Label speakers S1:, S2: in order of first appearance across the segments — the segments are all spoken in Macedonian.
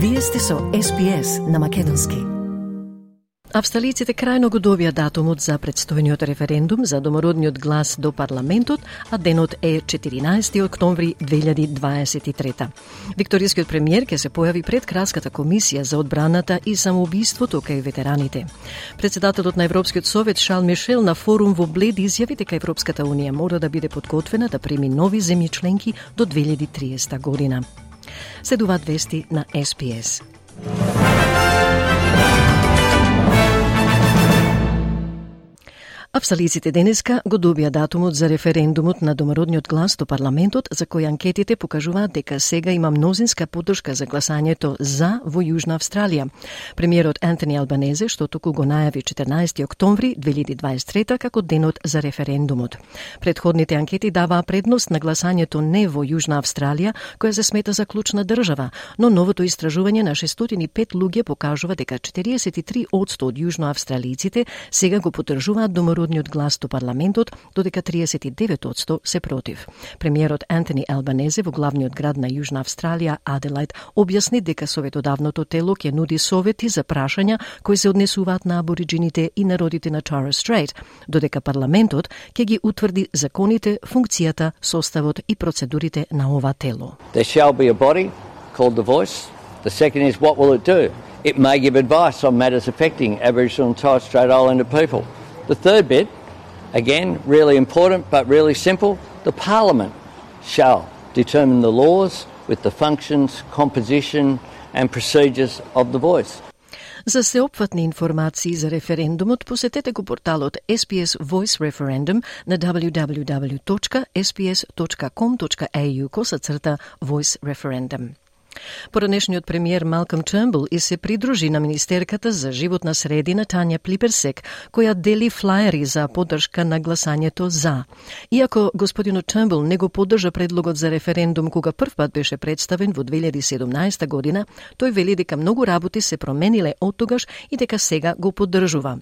S1: Вие сте со СПС на Македонски. Австралиците крајно го добија датумот за предстојниот референдум за домородниот глас до парламентот, а денот е 14 октомври 2023. Викторискиот премиер ќе се појави пред Краската комисија за одбраната и самоубиството кај ветераните. Председателот на Европскиот совет Шал Мишел на форум во Блед изјави дека Европската унија мора да биде подготвена да прими нови земји членки до 2030 година. Следуваат вести на СПС. Австралиците денеска го добија датумот за референдумот на домородниот глас до парламентот, за кој анкетите покажуваат дека сега има мнозинска поддршка за гласањето за во Јужна Австралија. Премиерот Антони Албанезе, што току го најави 14 октомври 2023 како денот за референдумот. Предходните анкети даваа предност на гласањето не во Јужна Австралија, која се смета за клучна држава, но новото истражување на 605 луѓе покажува дека 43% од јужноавстралиците сега го поддржуваат домородниот народниот глас до парламентот, додека 39% се против. Премиерот Антони Албанезе во главниот град на Јужна Австралија, Аделајд, објасни дека советодавното тело ќе нуди совети за прашања кои се однесуваат на абориджините и народите на Torres Стрейт, додека парламентот ќе ги утврди законите, функцијата, составот и процедурите на ова тело.
S2: There shall be a body called the Voice. The second is what will it do? It may give advice on matters affecting Aboriginal and Torres Strait Islander people. The third bit, again, really important but really simple the Parliament shall determine the laws with the functions, composition, and procedures of the voice.
S1: За сеопфатни информации за референдумот, посетете го порталот SPS Voice Referendum на www.sps.com.au косацрта Voice Referendum. Поранешниот премиер Малком Чембл и се придружи на министерката за животна средина Тања Плиперсек, која дели флаери за поддршка на гласањето за. Иако господинот Чембл не го поддржа предлогот за референдум кога првпат беше представен во 2017 година, тој вели дека многу работи се промениле од тогаш и дека сега го поддржува.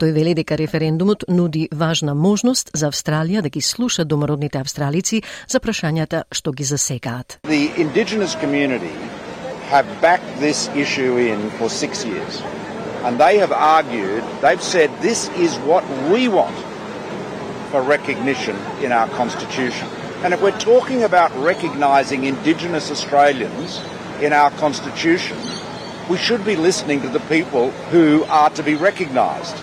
S1: Тој вели дека референдумот нуди важна можност за Австралија да ги слуша домородните австралици за прашањата што ги засекаат.
S3: The indigenous community have backed this issue in for six years. And they have argued, they've said this is what we want for recognition in our constitution. And if we're talking about recognising Indigenous Australians in our constitution, we should be listening to the people who are to be recognised.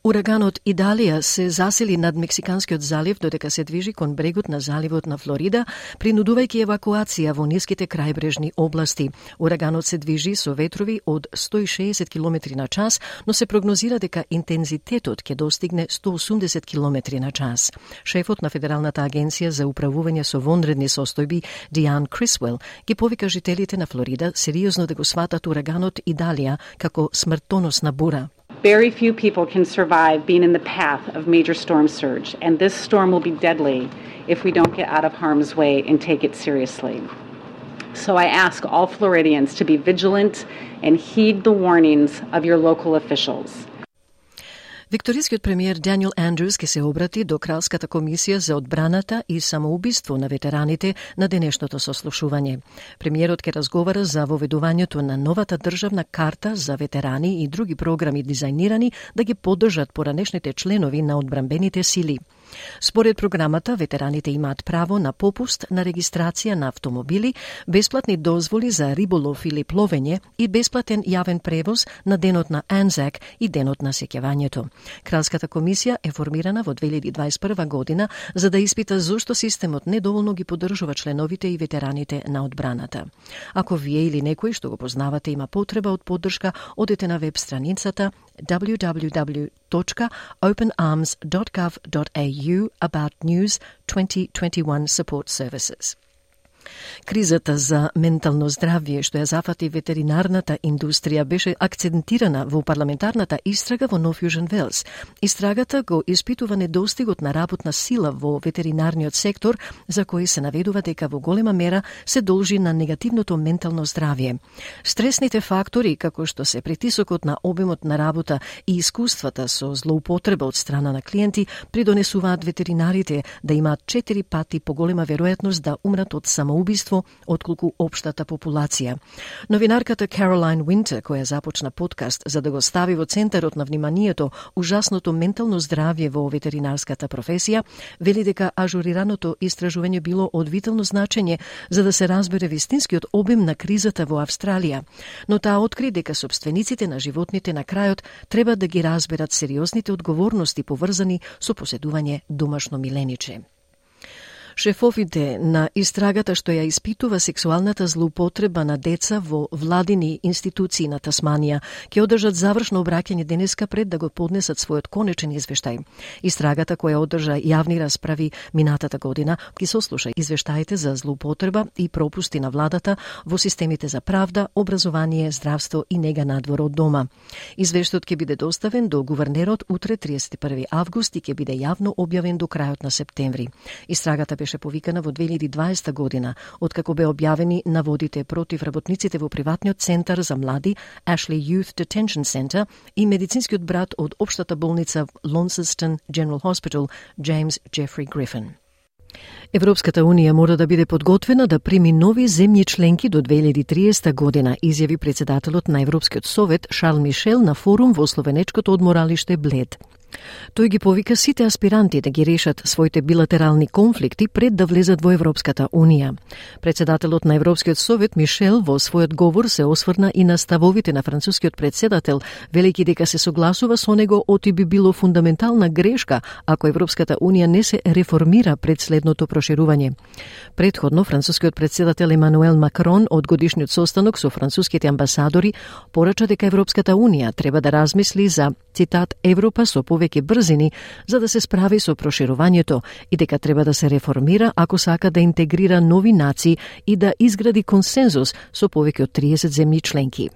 S1: Ураганот Идалија се засили над Мексиканскиот залив додека се движи кон брегот на заливот на Флорида, принудувајќи евакуација во ниските крајбрежни области. Ураганот се движи со ветрови од 160 км на час, но се прогнозира дека интензитетот ќе достигне 180 км на час. Шефот на Федералната агенција за управување со вонредни состојби, Диан Крисвел, ги повика жителите на Флорида сериозно да го сватат ураганот Идалија како смртоносна бура.
S4: Very few people can survive being in the path of major storm surge, and this storm will be deadly if we don't get out of harm's way and take it seriously. So I ask all Floridians to be vigilant and heed the warnings of your local officials.
S1: Викторискиот премиер Даниел Андрус ке се обрати до Кралската комисија за одбраната и самоубиство на ветераните на денешното сослушување. Премиерот ке разговара за воведувањето на новата државна карта за ветерани и други програми дизајнирани да ги поддржат поранешните членови на одбранбените сили. Според програмата, ветераните имаат право на попуст на регистрација на автомобили, бесплатни дозволи за риболов или пловење и бесплатен јавен превоз на денот на Анзак и денот на сеќавањето. Кралската комисија е формирана во 2021 година за да испита зошто системот недоволно ги поддржува членовите и ветераните на одбраната. Ако вие или некој што го познавате има потреба од поддршка, одете на веб страницата www.openarms.gov.au about news 2021 support services. Кризата за ментално здравје што ја зафати ветеринарната индустрија беше акцентирана во парламентарната истрага во Нов Јужен Велс. Истрагата го испитува недостигот на работна сила во ветеринарниот сектор, за кој се наведува дека во голема мера се должи на негативното ментално здравје. Стресните фактори, како што се притисокот на обемот на работа и искуствата со злоупотреба од страна на клиенти, придонесуваат ветеринарите да имаат четири пати поголема веројатност да умрат од самоубиство убиство отколку општата популација. Новинарката Каролайн Винтер, која започна подкаст за да го стави во центарот на вниманието ужасното ментално здравје во ветеринарската професија, вели дека ажурираното истражување било од витално значење за да се разбере вистинскиот обем на кризата во Австралија, но таа откри дека собствениците на животните на крајот треба да ги разберат сериозните одговорности поврзани со поседување домашно милениче. Шефовите на истрагата што ја испитува сексуалната злоупотреба на деца во владини институции на Тасманија ќе одржат завршно обраќање денеска пред да го поднесат својот конечен извештај. Истрагата која одржа јавни расправи минатата година ќе сослуша извештаите за злоупотреба и пропусти на владата во системите за правда, образование, здравство и нега надвор од дома. Извештајот ќе биде доставен до гувернерот утре 31 август и ќе биде јавно објавен до крајот на септември. Истрагата беше повикана во 2020 година, откако бе објавени наводите против работниците во приватниот центар за млади Ashley Youth Detention Center и медицинскиот брат од општата болница Launceston General Hospital James Jeffrey Griffin. Европската Унија мора да биде подготвена да прими нови земји членки до 2030 година, изјави председателот на Европскиот совет Шарл Мишел на форум во словенечкото одморалиште Блед. Тој ги повика сите аспиранти да ги решат своите билатерални конфликти пред да влезат во Европската Унија. Председателот на Европскиот совет Мишел во својот говор се осврна и на ставовите на францускиот председател, велики дека се согласува со него оти би било фундаментална грешка ако Европската Унија не се реформира пред следното проширување. Предходно, францускиот председател Емануел Макрон од годишниот состанок со француските амбасадори порача дека Европската Унија треба да размисли за, цитат, Европа со повеќе брзини за да се справи со проширувањето и дека треба да се реформира ако сака да интегрира нови нации и да изгради консензус со повеќе од 30 земји членки.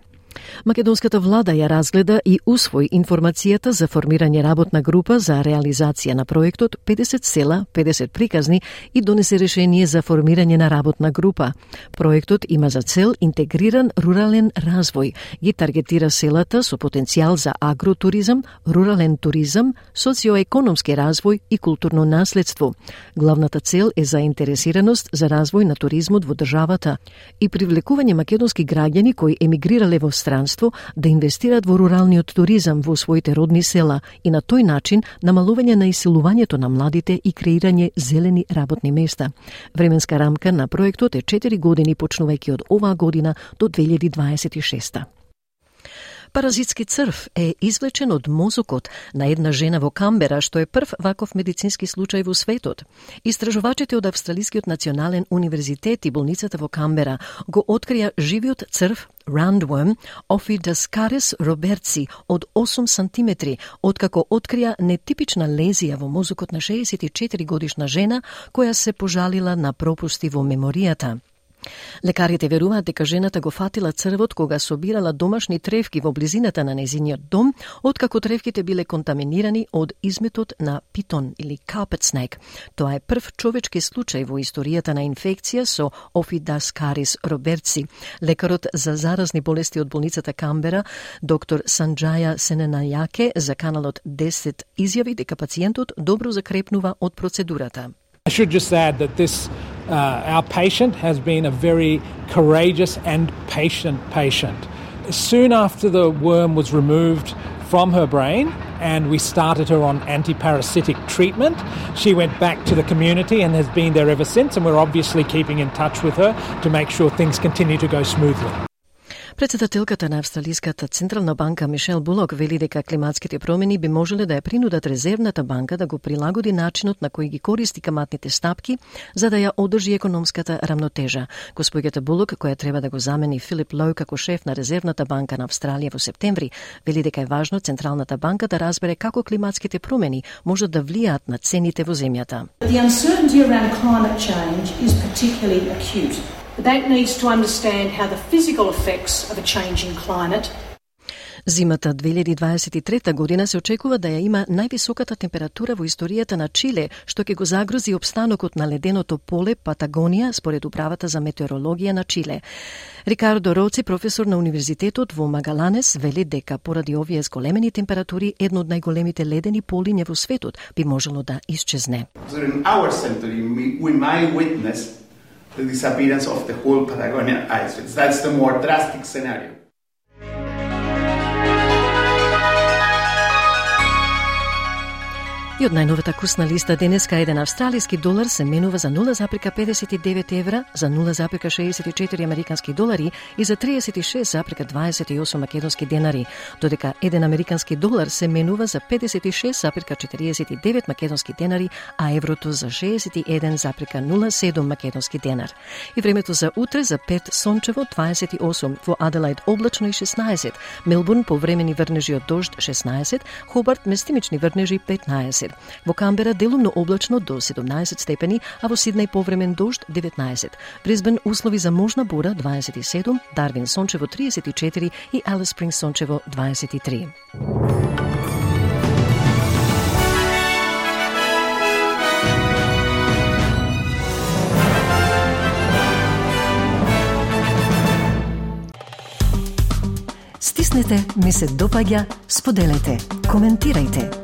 S1: Македонската влада ја разгледа и усвои информацијата за формирање работна група за реализација на проектот 50 села, 50 приказни и донесе решение за формирање на работна група. Проектот има за цел интегриран рурален развој, ги таргетира селата со потенцијал за агротуризам, рурален туризам, социоекономски развој и културно наследство. Главната цел е заинтересираност за развој на туризмот во државата и привлекување македонски граѓани кои емигрирале во странство да инвестираат во руралниот туризам во своите родни села и на тој начин намалување на исилувањето на младите и креирање зелени работни места. Временска рамка на проектот е 4 години почнувајќи од оваа година до 2026. Паразитски црв е извлечен од мозокот на една жена во Камбера, што е прв ваков медицински случај во светот. Истражувачите од Австралискиот национален универзитет и болницата во Камбера го открија живиот црв roundworm Ophidascaris robertsi од 8 сантиметри, откако открија нетипична лезија во мозокот на 64 годишна жена која се пожалила на пропусти во меморијата. Лекарите веруваат дека жената го фатила црвот кога собирала домашни тревки во близината на незиниот дом, откако тревките биле контаминирани од изметот на питон или carpet snake. Тоа е прв човечки случај во историјата на инфекција со Офидаскарис робертси. Лекарот за заразни болести од болницата Камбера, доктор Санджаја Сененајаке за каналот 10 изјави дека пациентот добро закрепнува од процедурата.
S5: I should just add that this Uh, our patient has been a very courageous and patient patient. Soon after the worm was removed from her brain and we started her on antiparasitic treatment, she went back to the community and has been there ever since. And we're obviously keeping in touch with her to make sure things continue to go smoothly.
S1: Председателката на Австралиската Централна банка Мишел Булок вели дека климатските промени би можеле да ја принудат резервната банка да го прилагоди начинот на кој ги користи каматните стапки за да ја одржи економската рамнотежа. Господјата Булок, која треба да го замени Филип Лоу како шеф на Резервната банка на Австралија во септември, вели дека е важно Централната банка да разбере како климатските промени можат да влијаат на цените во земјата.
S6: The uncertainty around climate change is particularly acute. Bank needs to understand how the physical effects of a changing climate
S1: Зимата 2023 година се очекува да ја има највисоката температура во историјата на Чиле, што ќе го загрози обстанокот на леденото поле Патагонија, според управата за метеорологија на Чиле. Рикардо Роци, професор на Универзитетот во Магаланес, вели дека поради овие зголемени температури, едно од најголемите ледени полиња во светот би можело да исчезне.
S7: The disappearance of the whole Patagonian ice. That's the more drastic scenario.
S1: И од најновата курсна листа денеска еден австралиски долар се менува за 0,59 евра, за 0,64 американски долари и за 36,28 македонски денари, додека еден американски долар се менува за 56,49 македонски денари, а еврото за 61,07 македонски денар. И времето за утре за 5 сончево 28, во Аделаид облачно и 16, Мелбурн повремени врнежи од дожд 16, Хобарт местимични врнежи 15. Во Камбера делумно облачно до 17 степени, а во Сиднеј повремен дожд 19. Брисбен услови за можна бура 27, Дарвин сончево 34 и Алис Спринг сончево 23. Стиснете, ми се допаѓа, споделете, коментирайте.